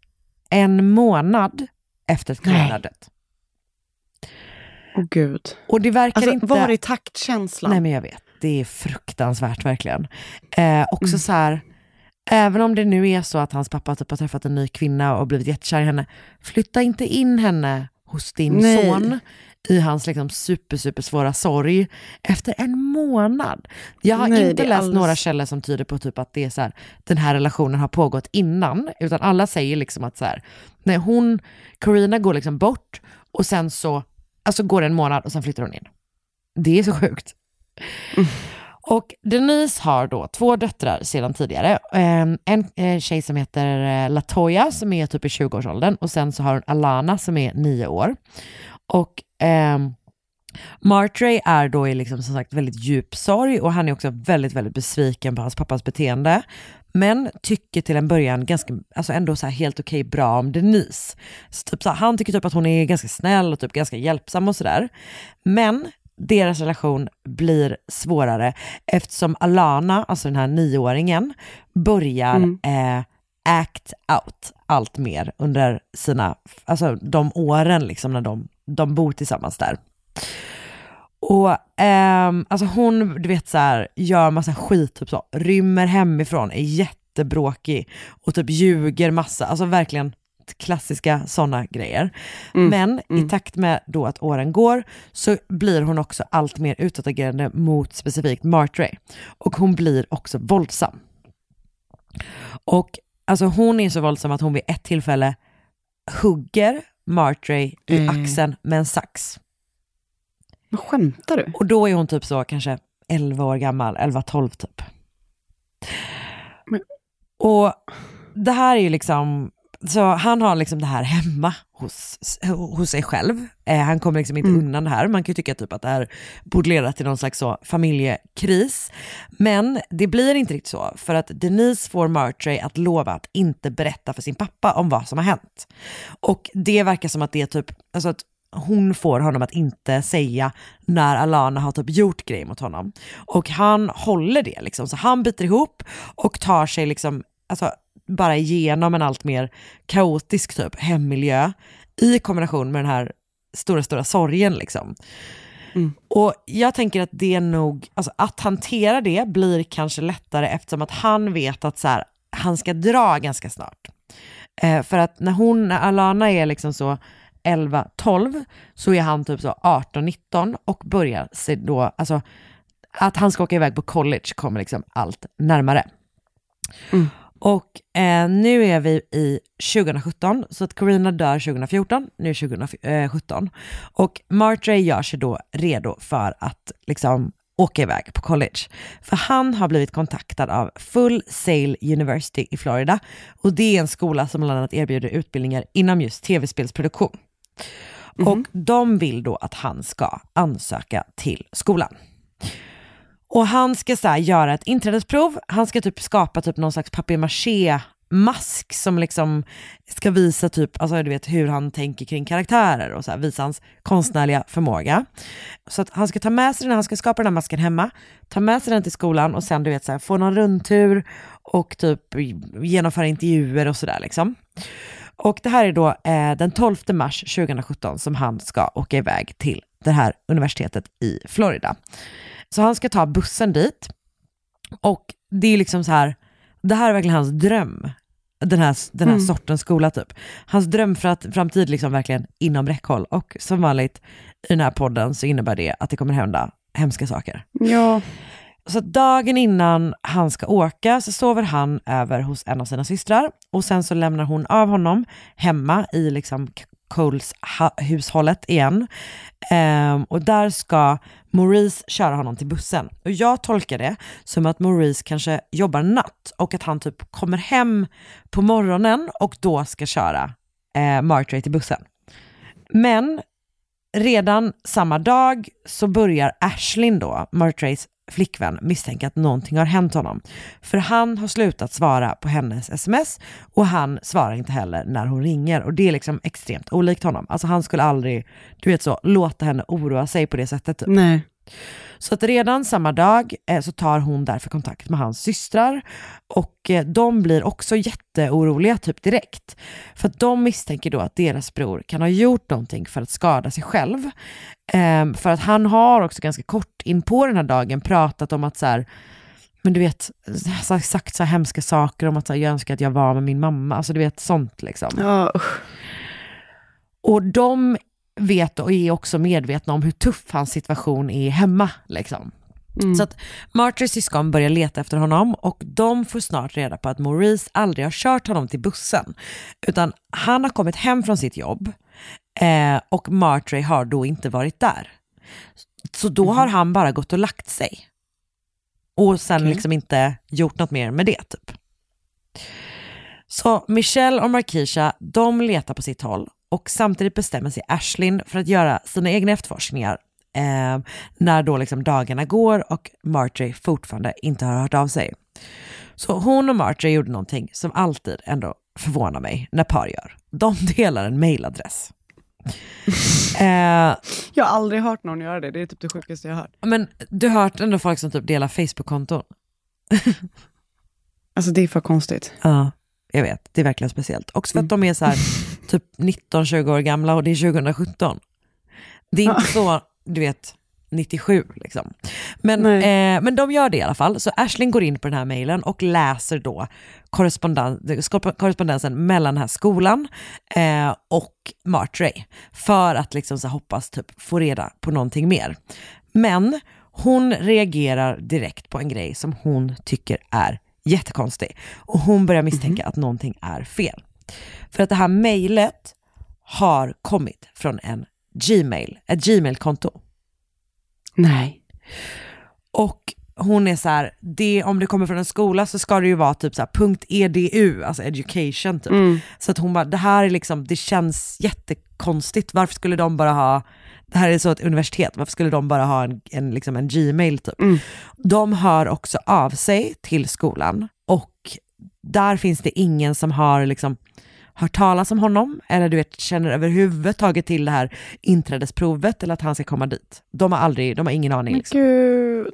en månad efter dött. Åh gud. Och det verkar Alltså, inte... var är taktkänslan? Nej men jag vet, det är fruktansvärt verkligen. Eh, också så här, även om det nu är så att hans pappa typ har träffat en ny kvinna och blivit jättekär i henne, flytta inte in henne hos din Nej. son i hans liksom super, super svåra sorg efter en månad. Jag har Nej, inte läst alldeles- några källor som tyder på typ att det är så här, den här relationen har pågått innan, utan alla säger liksom att så här, nej, hon, Corina går liksom bort och sen så alltså går det en månad och sen flyttar hon in. Det är så sjukt. Och Denise har då två döttrar sedan tidigare. Ehm, en eh, tjej som heter eh, Latoya som är typ i 20-årsåldern och sen så har hon Alana som är nio år. Och eh, Martray är då i liksom som sagt väldigt djup sorg och han är också väldigt, väldigt besviken på hans pappas beteende. Men tycker till en början ganska, alltså ändå så här helt okej bra om Denise. Så typ så här, han tycker typ att hon är ganska snäll och typ ganska hjälpsam och sådär. Men deras relation blir svårare eftersom Alana, alltså den här nioåringen, börjar Mm. eh, act out allt mer under sina, alltså de åren liksom när de, de bor tillsammans där. Och ehm, alltså hon, du vet så här, gör massa skit, typ så, rymmer hemifrån, är jättebråkig och typ ljuger massa, alltså verkligen klassiska sådana grejer. Mm, Men mm. i takt med då att åren går så blir hon också allt mer utåtagerande mot specifikt Martray. Och hon blir också våldsam. Och alltså hon är så våldsam att hon vid ett tillfälle hugger Martray i Mm. axeln med en sax. Vad skämtar du? Och då är hon typ så kanske 11 år gammal, 11-12 typ. Och det här är ju liksom, så han har liksom det här hemma hos, hos sig själv. Eh, han kommer liksom inte undan det här. Man kan ju tycka typ att det här borde leda till någon slags så familjekris. Men det blir inte riktigt så, för att Denise får Martray att lova att inte berätta för sin pappa om vad som har hänt. Och det verkar som att det är typ, alltså att hon får honom att inte säga när Alana har typ gjort grejer mot honom. Och han håller det liksom, så han biter ihop och tar sig liksom, alltså bara igenom en allt mer kaotisk typ hemmiljö i kombination med den här stora, stora sorgen liksom. Och jag tänker att det nog, alltså att hantera det blir kanske lättare eftersom att han vet att så här, han ska dra ganska snart. Eh, för att när hon, när Alana är liksom så 11-12 så är han typ så 18-19 och börjar sig då, alltså att han ska åka iväg på college kommer liksom allt närmare. Och eh, nu är vi i 2017, så att Corina dör 2014, nu är 2017. Och Martray gör sig då redo för att liksom åka iväg på college. För han har blivit kontaktad av Full Sail University i Florida. Och det är en skola som bland annat erbjuder utbildningar inom just tv-spelsproduktion. Och de vill då att han ska ansöka till skolan. Och han ska så här, göra ett inträdesprov, han ska typ skapa typ någon slags papier-maché mask som liksom ska visa typ, alltså du vet hur han tänker kring karaktärer och så här, visa hans konstnärliga förmåga. Så att han ska ta med sig den, han ska skapa den här masken hemma, ta med sig den till skolan och sen du vet så här, få någon rundtur och typ genomföra intervjuer och sådär liksom. Och det här är då eh, den 12 mars 2017 som han ska åka iväg till det här universitetet i Florida. Så han ska ta bussen dit och det är liksom så här, det här är verkligen hans dröm. Den här, den här Mm. sortens skola typ. Hans dröm för att framtid liksom verkligen inom räckhåll. Och som vanligt i den här podden så innebär det att det kommer hända hemska saker. Ja. Så dagen innan han ska åka så sover han över hos en av sina systrar och sen så lämnar hon av honom hemma i liksom Coles-hushållet igen. Um, och där ska Maurice köra honom till bussen. Och jag tolkar det som att Maurice kanske jobbar natt och att han typ kommer hem på morgonen och då ska köra eh, Martray till bussen. Men redan samma dag så börjar Ashlyn då, Martrays flickvän, misstänka att någonting har hänt honom. För han har slutat svara på hennes sms och han svarar inte heller när hon ringer och det är liksom extremt olikt honom. Alltså han skulle aldrig, du vet så, låta henne oroa sig på det sättet. Typ. Nej. Så att redan samma dag eh, så tar hon därför kontakt med hans systrar och eh, de blir också jätteoroliga typ direkt. För att de misstänker då att deras bror kan ha gjort någonting för att skada sig själv. Ehm, för att han har också ganska kort in på den här dagen pratat om att så här, men du vet, sa- sagt så här hemska saker om att så här, jag önskar att jag var med min mamma, alltså du vet sånt liksom. Usch. Och de vet och är också medvetna om hur tuff hans situation är hemma. Liksom. Så att Martys syskon börjar leta efter honom och de får snart reda på att Maurice aldrig har kört honom till bussen. Utan han har kommit hem från sitt jobb eh, och Martray har då inte varit där. Så då har han bara gått och lagt sig. Och sen liksom inte gjort något mer med det typ. Så Michelle och Markisha, de letar på sitt håll och samtidigt bestämmer sig Ashlyn för att göra sina egna efterforskningar eh, när då liksom dagarna går och Marjorie fortfarande inte har hört av sig. Så hon och Marjorie gjorde någonting som alltid ändå förvånar mig när par gör. De delar en mailadress. eh, Jag har aldrig hört någon göra det, det är typ det sjukaste jag har hört. men du har hört ändå folk som typ delar Facebook-konton? Alltså det är för konstigt. Ja, jag vet. Det är verkligen speciellt. Också för att de är så här typ 19-20 år gamla och det är 2017. Det är inte så, du vet, 97 liksom. Men, eh, men de gör det i alla fall, så Ashley går in på den här mejlen och läser då korrespondens, korrespondensen mellan den här skolan eh, och Martray för att liksom så hoppas typ få reda på någonting mer. Men hon reagerar direkt på en grej som hon tycker är jättekonstig och hon börjar misstänka att någonting är fel. För att det här mejlet har kommit från en Gmail, ett Gmail-konto. Nej. Och hon är så här, det, om det kommer från en skola så ska det ju vara typ så här .edu, alltså education typ. Mm. Så att hon bara, det här är liksom, det känns jättekonstigt, varför skulle de bara ha, det här är så ett universitet, varför skulle de bara ha en, en, liksom en gmail typ? De hör också av sig till skolan och där finns det ingen som har liksom hört talas om honom eller du vet känner överhuvudtaget till det här inträdesprovet eller att han ska komma dit. De har aldrig, de har ingen aning. Men Liksom. gud.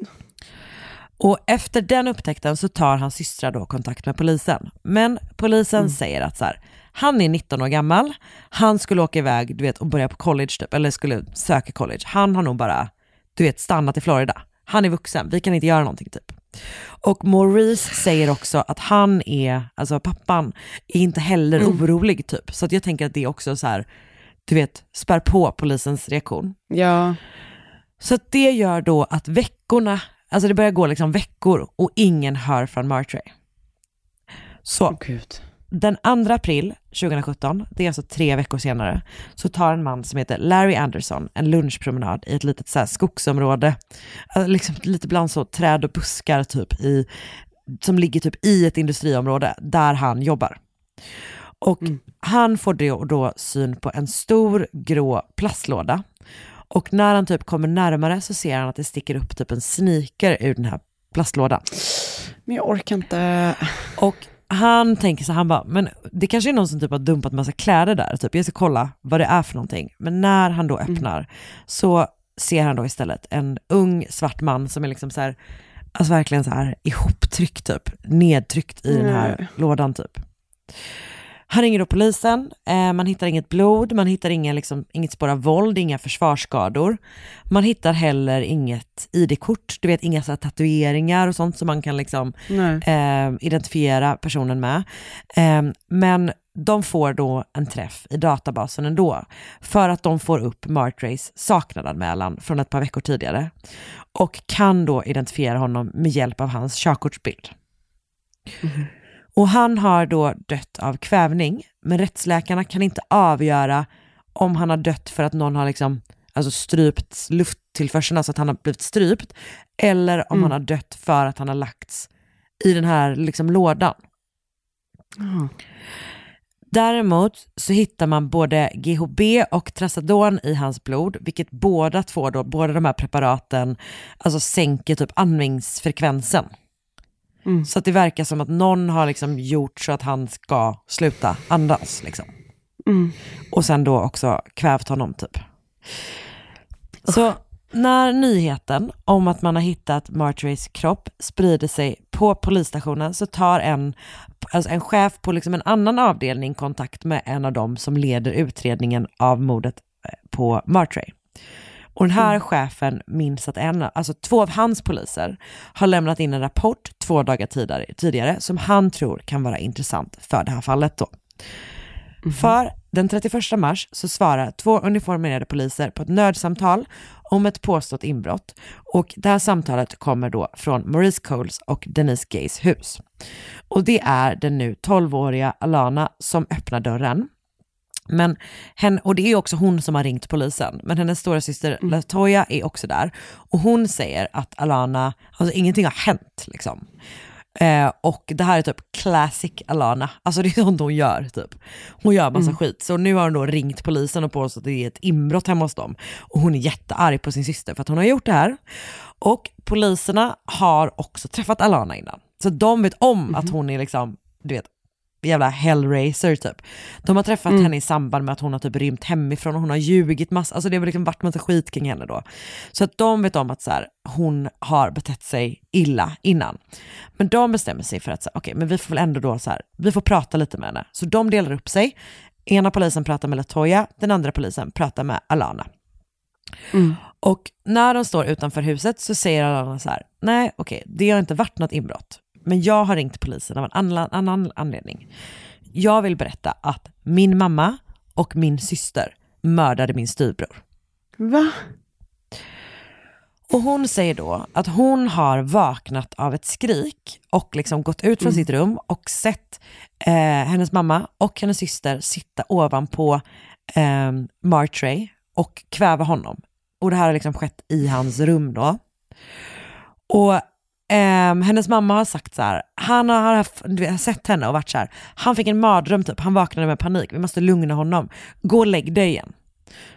Och efter den upptäckten så tar hans systrar då kontakt med polisen. Men polisen Mm. säger att så här, han är 19 år gammal, han skulle åka iväg du vet, och börja på college typ, eller skulle söka college. Han har nog bara du vet, stannat i Florida. Han är vuxen, vi kan inte göra någonting typ. Och Maurice säger också att han är, alltså pappan, är inte heller Mm. orolig typ. Så att jag tänker att det är också så här, du vet, spär på polisens reaktion. Ja. Så det gör då att veckorna, alltså det börjar gå liksom veckor och ingen hör från Martray. Så den 2 april 2017, det är alltså tre veckor senare, så tar en man som heter Larry Anderson en lunchpromenad i ett litet så skogsområde, alltså liksom lite bland så träd och buskar typ i, som ligger typ i ett industriområde där han jobbar. Och han får då, då syn på en stor grå plastlåda. Och när han typ kommer närmare så ser han att det sticker upp typ en sneaker ur den här plastlådan. Men jag orkar inte. Och han tänker så han bara, men det kanske är någon som typ har dumpat massa kläder där, typ jag ska kolla vad det är för någonting. Men när han då öppnar så ser han då istället en ung svart man som är liksom så här, alltså verkligen så här ihoptryckt typ, nedtryckt i den här lådan typ. Han ringer då polisen, eh, man hittar inget blod, man hittar inga, liksom, inget spår av våld, inga försvarsskador. Man hittar heller inget ID-kort, du vet inga så tatueringar och sånt som man kan liksom, eh, identifiera personen med. Eh, men de får då en träff i databasen ändå, för att de får upp Martrays saknadanmälan från ett par veckor tidigare och kan då identifiera honom med hjälp av hans körkortsbild. Och han har då dött av kvävning, men rättsläkarna kan inte avgöra om han har dött för att någon har liksom, alltså strypt lufttillförseln, alltså att han har blivit strypt, eller om Mm. han har dött för att han har lagts i den här liksom lådan. Däremot så hittar man både GHB och Trazodon i hans blod, vilket båda två då, båda de här preparaten, alltså sänker typ andningsfrekvensen. Mm. Så att det verkar som att någon har liksom gjort så att han ska sluta andas. Liksom. Mm. Och sen då också kvävt honom typ. Så när nyheten om att man har hittat Marturays kropp sprider sig på polisstationen så tar en, alltså en chef på liksom en annan avdelning kontakt med en av dem som leder utredningen av mordet eh, på Martray. Och den här chefen minns att en, alltså två av hans poliser har lämnat in en rapport två dagar tidigare, tidigare som han tror kan vara intressant för det här fallet då. För den 31 mars så svarar två uniformerade poliser på ett nödsamtal om ett påstått inbrott och det här samtalet kommer då från Maurice Coles och Denise Gays hus. Och det är den nu 12-åriga Alana som öppnar dörren. Men hen, och det är också hon som har ringt polisen, men hennes stora syster Latoya är också där. Och hon säger att Alana, alltså ingenting har hänt liksom. Eh, och det här är typ classic Alana, alltså det är sånt hon gör typ. Hon gör massa Mm. skit, så nu har hon då ringt polisen och påstått att det är ett inbrott hemma hos dem. Och hon är jättearg på sin syster för att hon har gjort det här. Och poliserna har också träffat Alana innan. Så de vet om att hon är liksom, du vet, jävla hellraiser typ. De har träffat Mm. henne i samband med att hon har typ rymt hemifrån och hon har ljugit massa, alltså det har liksom varit massa skit kring henne då. Så att de vet om att så här, hon har betett sig illa innan. Men de bestämmer sig för att, okej men vi får väl ändå då så här, vi får prata lite med henne. Så de delar upp sig. Ena polisen pratar med Latoya, den andra polisen pratar med Alana. Och när de står utanför huset så säger alla så här, nej okej, det har inte varit något inbrott. Men jag har ringt polisen av en annan, annan anledning. Jag vill berätta att min mamma och min syster mördade min styvbror. Va? Och hon säger då att hon har vaknat av ett skrik och liksom gått ut från Mm. sitt rum och sett eh, hennes mamma och hennes syster sitta ovanpå eh, Martray och kväva honom. Och det här har liksom skett i hans rum då. Och ehm, hennes mamma har sagt så här, han har, haft, vet, sett henne och varit så här, han fick en mardröm typ, han vaknade med panik, vi måste lugna honom. Gå och lägg dig igen.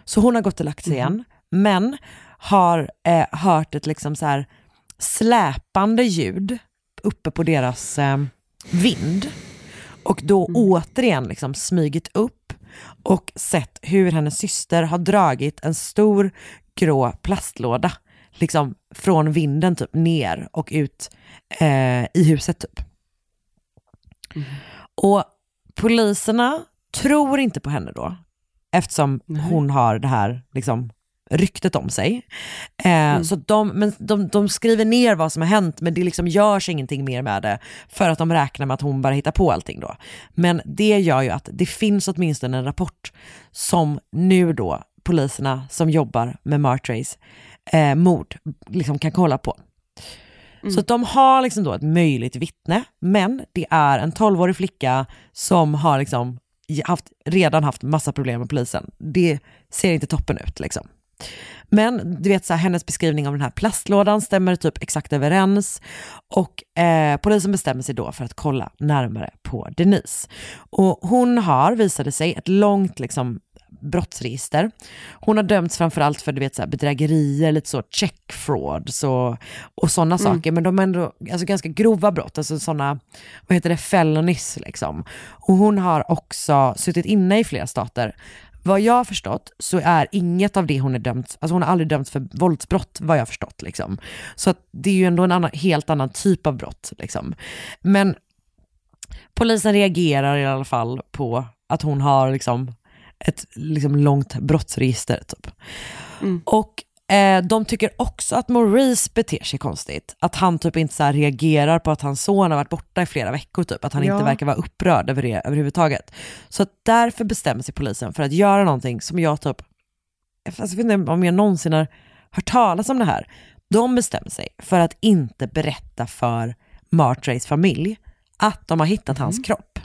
Så hon har gått och lagt sig igen, men har eh, hört ett liksom så här släpande ljud uppe på deras eh, vind. Och då återigen liksom smygit upp och sett hur hennes syster har dragit en stor grå plastlåda liksom från vinden typ ner och ut eh, i huset typ. Och poliserna tror inte på henne då, eftersom hon har det här liksom, ryktet om sig. Eh, Så de, men de, de skriver ner vad som har hänt, men det liksom görs ingenting mer med det, för att de räknar med att hon bara hittar på allting då. Men det gör ju att det finns åtminstone en rapport som nu då poliserna som jobbar med Martrays eh, mord liksom kan kolla på. Så att de har liksom då ett möjligt vittne, men det är en 12-årig flicka som har liksom haft, redan haft massa problem med polisen. Det ser inte toppen ut liksom. Men du vet, så här, hennes beskrivning av den här plastlådan stämmer typ exakt överens och eh, polisen bestämmer sig då för att kolla närmare på Denise. Och hon har, visade sig, ett långt liksom, brottsregister. Hon har dömts framförallt för du vet, så här, bedrägerier, lite så check frauds och, och sådana Mm. saker, men de är ändå alltså, ganska grova brott, alltså sådana, vad heter det, felonies liksom. Och hon har också suttit inne i flera stater. Vad jag har förstått så är inget av det hon är dömt, alltså hon har aldrig dömts för våldsbrott vad jag har förstått liksom. Så att det är ju ändå en annan, helt annan typ av brott liksom. Men polisen reagerar i alla fall på att hon har liksom ett liksom långt brottsregister typ. Och eh, de tycker också att Maurice beter sig konstigt. Att han typ inte så reagerar på att hans son har varit borta i flera veckor typ. Att han Ja. inte verkar vara upprörd över det överhuvudtaget. Så därför bestämmer sig polisen för att göra någonting som jag typ, alltså jag vet inte om jag någonsin har hört talas om det här. De bestämmer sig för att inte berätta för Martrays familj att de har hittat hans kropp.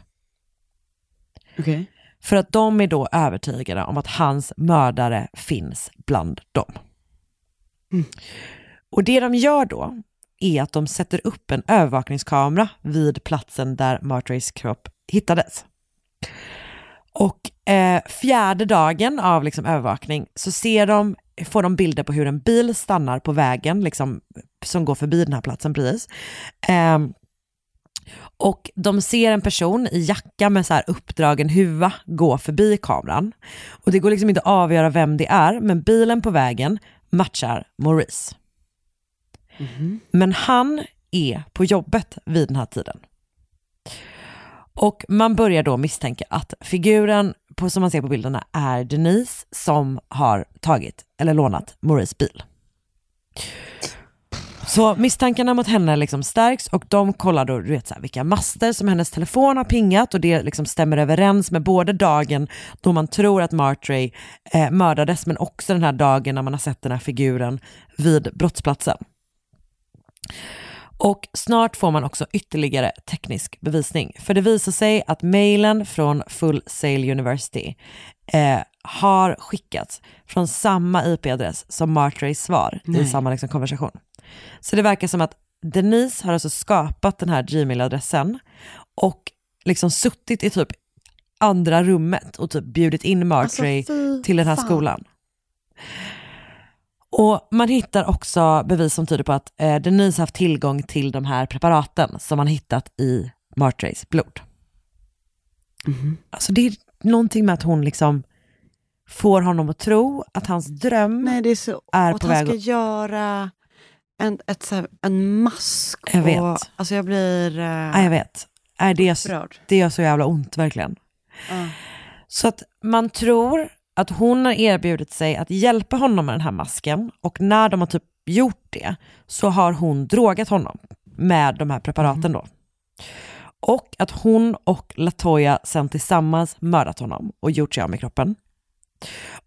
Okej. För att de är då övertygade om att hans mördare finns bland dem. Och det de gör då är att de sätter upp en övervakningskamera vid platsen där Martrays kropp hittades. Och eh, fjärde dagen av liksom, övervakning så ser de, får de bilder på hur en bil stannar på vägen liksom, som går förbi den här platsen precis. Ehm, och de ser en person i jacka med så här uppdragen huva gå förbi kameran. Och det går liksom inte att avgöra vem det är, men bilen på vägen matchar Maurice. Men han är på jobbet vid den här tiden. Och man börjar då misstänka att figuren på, som man ser på bilderna är Denise som har tagit eller lånat Maurice bil. Så misstankarna mot henne liksom stärks och de kollar då du vet, så här, vilka master som hennes telefon har pingat och det liksom stämmer överens med både dagen då man tror att Martray eh, mördades men också den här dagen när man har sett den här figuren vid brottsplatsen. Och snart får man också ytterligare teknisk bevisning. För det visar sig att mejlen från Full Sail University eh, har skickats från samma IP-adress som Martrays svar i Nej. samma liksom, konversation. Så det verkar som att Denise har alltså skapat den här Gmail-adressen och liksom suttit i typ andra rummet och typ bjudit in Martray Alltså, till den här fan. skolan. Och man hittar också bevis som tyder på att eh, Denise haft tillgång till de här preparaten som man hittat i Martrays blod. Alltså det är någonting med att hon liksom får honom att tro att hans dröm Nej, är så... är och att på han väg ska att... göra en, ett, här, en mask. Jag vet. Och, alltså jag blir... Uh, Ja, jag vet. Nej, det, gör, upprörd. det gör så jävla ont verkligen. Ja. Så att man tror att hon har erbjudit sig att hjälpa honom med den här masken och när de har typ gjort det så har hon drogat honom med de här preparaten då. Och att hon och Latoya sen tillsammans mördat honom och gjort sig av med kroppen.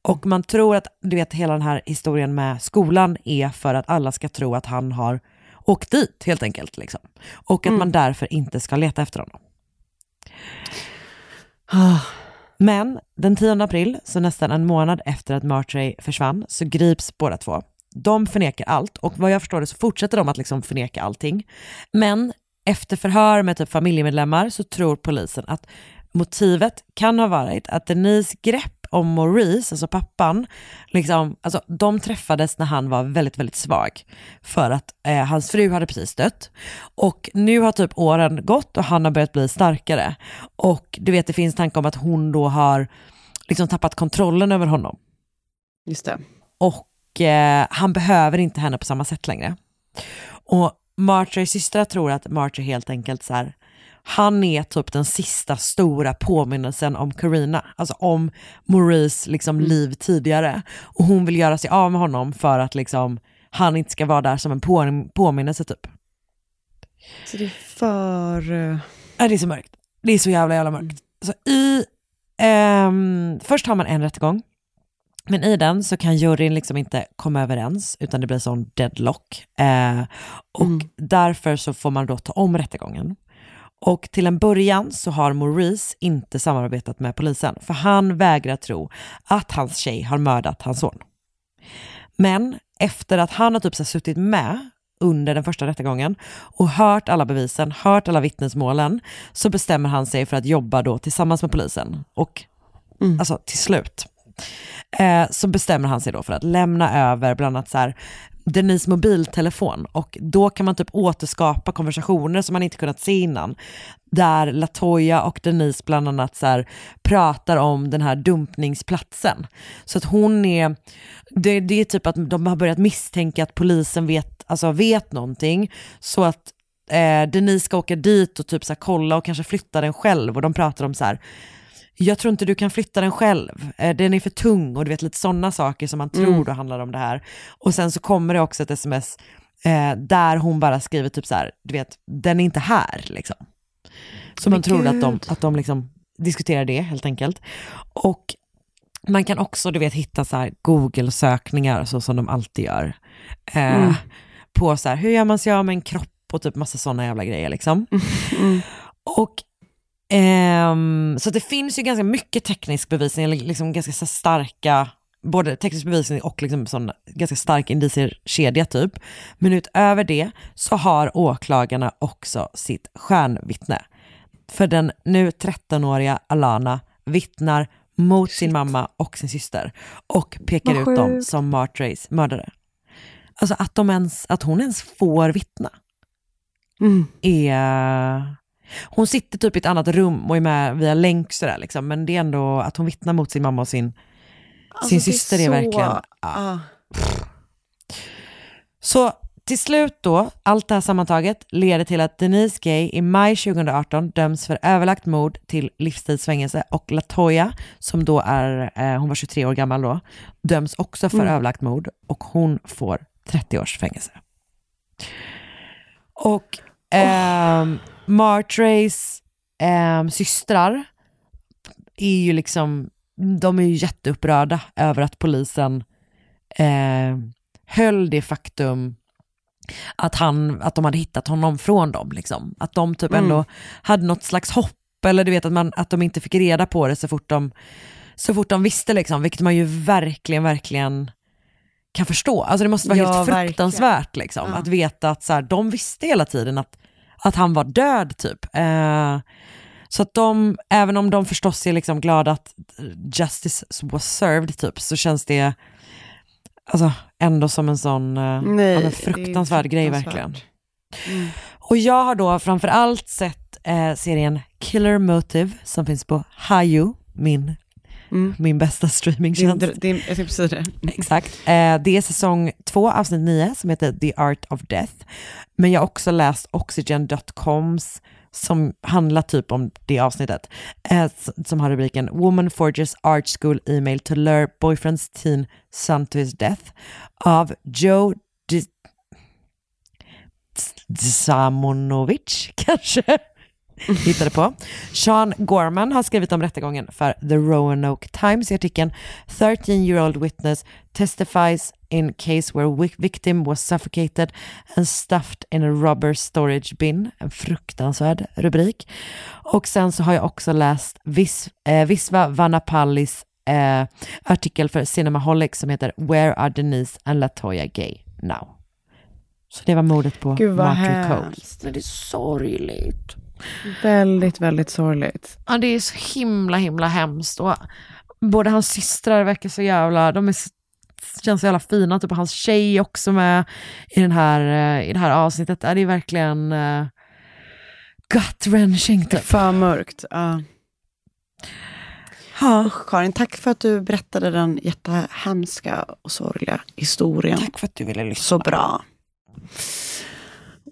Och man tror att, du vet hela den här historien med skolan är för att alla ska tro att han har åkt dit helt enkelt. Liksom. Och att man därför inte ska leta efter honom. Men den 10 april, så nästan en månad efter att Martray försvann, så grips båda två. De förnekar allt och vad jag förstår det så fortsätter de att liksom förneka allting. Men efter förhör med typ familjemedlemmar så tror polisen att motivet kan ha varit att Denise grepp om Maurice, alltså pappan, liksom, alltså, de träffades när han var väldigt, väldigt svag. För att eh, hans fru hade precis dött. Och nu har typ åren gått och han har börjat bli starkare. Och du vet, det finns tankar om att hon då har liksom tappat kontrollen över honom. Just det. Och eh, han behöver inte henne på samma sätt längre. Och Martrays systrar tror att Martray helt enkelt så här, han är typ den sista stora påminnelsen om Karina, alltså om Maurice liksom liv tidigare. Och hon vill göra sig av med honom för att liksom han inte ska vara där som en på, påminnelse typ. Så det är för... eh, Ja, det är så mörkt. Det är så jävla jävla mörkt. Så i, ehm, först har man en rättegång, men i den så kan juryn liksom inte komma överens, utan det blir sån deadlock. Eh, och därför så får man då ta om rättegången. Och till en början så har Maurice inte samarbetat med polisen, för han vägrar tro att hans tjej har mördat hans son. Men efter att han har typ så suttit med under den första rättegången och hört alla bevisen, hört alla vittnesmålen, så bestämmer han sig för att jobba då tillsammans med polisen. Och alltså till slut eh, så bestämmer han sig då för att lämna över bland annat så här Denise mobiltelefon och då kan man typ återskapa konversationer som man inte kunnat se innan. Där Latoya och Denise bland annat så här pratar om den här dumpningsplatsen. Så att hon är, det, det är typ att de har börjat misstänka att polisen vet, alltså vet någonting. Så att eh, Denise ska åka dit och typ så här kolla och kanske flytta den själv och de pratar om så här jag tror inte du kan flytta den själv, Eh, den är för tung och du vet lite sådana saker som man tror Mm. då handlar om det här. Och sen så kommer det också ett sms eh, där hon bara skriver typ så här, du vet, den är inte här liksom. Så man tror att de, att de liksom diskuterar det helt enkelt. Och man kan också du vet hitta så här Google-sökningar så som de alltid gör. Eh, Mm. På så här, hur gör man sig av med en kropp och typ massa sådana jävla grejer liksom. Och ehm, så det finns ju ganska mycket teknisk bevisning, eller liksom ganska starka, både teknisk bevisning och liksom sån ganska stark indicierkedja typ. Men utöver det så har åklagarna också sitt stjärnvittne. För den nu 13-åriga Alana vittnar mot sin mamma och sin syster och pekar Vad ut dem som Martrays mördare. Alltså att, de ens, att hon ens får vittna Mm. är... Hon sitter typ i ett annat rum och är med via länk sådär liksom, men det är ändå att hon vittnar mot sin mamma och sin, Alltså, sin är syster är så- verkligen... Ah. Så till slut då, allt det här sammantaget leder till att Denise Gay i maj 2018 döms för överlagt mord till livstidsfängelse och Latoya, som då är, eh, hon var 23 år gammal då, döms också för Mm. överlagt mord och hon får 30 års fängelse. Och ehm, Martrays ehm, systrar är ju liksom, de är ju jätteupprörda över att polisen eh, höll det faktum att, han, att de hade hittat honom från dem. Liksom. Att de typ Mm. ändå hade något slags hopp, eller du vet att, man, att de inte fick reda på det så fort de, så fort de visste, liksom, vilket man ju verkligen, verkligen kan förstå. Alltså det måste vara Ja, helt fruktansvärt liksom, Ja. att veta att så här, de visste hela tiden att, att han var död typ. Eh, så att de, även om de förstås är liksom glada att justice was served typ, så känns det alltså, ändå som en sån eh, Nej, ja, är fruktansvärd grej verkligen. Mm. Och jag har då framförallt sett eh, serien Killer Motive som finns på Hayu, min, min bästa streamingtjänst. Din, din, jag säga det. Exakt. Eh, det är säsong två, avsnitt nio, som heter The Art of Death. Men jag har också läst Oxygen.coms som handlar typ om det avsnittet, eh, som har rubriken Woman forges art school email to lure boyfriend's teen son to his death av Joe Di- Samonovic kanske hittade på. Sean Gorman har skrivit om rättegången för The Roanoke Times i artikeln 13 year old witness testifies in case where victim was suffocated and stuffed in a rubber storage bin. En fruktansvärd rubrik. Och sen så har jag också läst Vis, eh, Visva Vanapallis eh, artikel för Cinemaholic som heter Where are Denise and Latoya gay now? Så det var mordet på Gud, vad Martin Cole. hemskt. Men det är sorgligt. Väldigt, väldigt sorgligt. Ja, det är så himla, himla hemskt. Och både hans systrar verkar så jävla, de är, så- känns så jävla fina, typ hans tjej också med i, den här, eh, i det här avsnittet. Ja, det är verkligen uh, gut-wrenching typ. För mörkt. Ja. Usch, Karin, tack för att du berättade den jättehemska och sorgliga historien. Tack för att du ville lyssna. Så bra.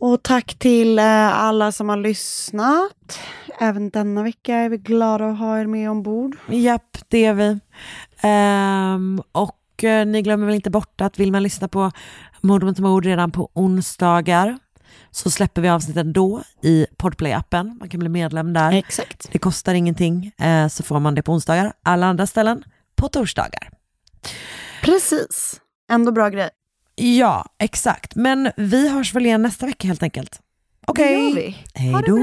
Och tack till eh, alla som har lyssnat. Även denna vecka är vi glada att ha er med ombord. Japp, det är vi. Ehm, och eh, ni glömmer väl inte bort att vill man lyssna på Mord mot mord redan på onsdagar så släpper vi avsnitten då i Podplay-appen. Man kan bli medlem där. Exakt. Det kostar ingenting, eh, så får man det på onsdagar. Alla andra ställen på torsdagar. Precis. Ändå bra grej. Ja, exakt. Men vi hörs väl igen nästa vecka helt enkelt. Okej. Vi. Hej då.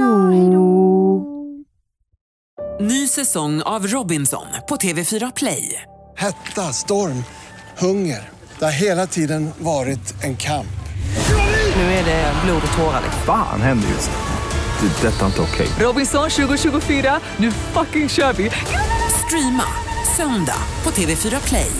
Ny säsong av Robinson på TV4 Play. Hetta, storm, hunger. Det har hela tiden varit en kamp. Nu är det blod och tårar. Fan händer just nu. Det. är Detta är inte okej. Robinson 2024, nu fucking kör vi! Streama söndag på TV4 Play.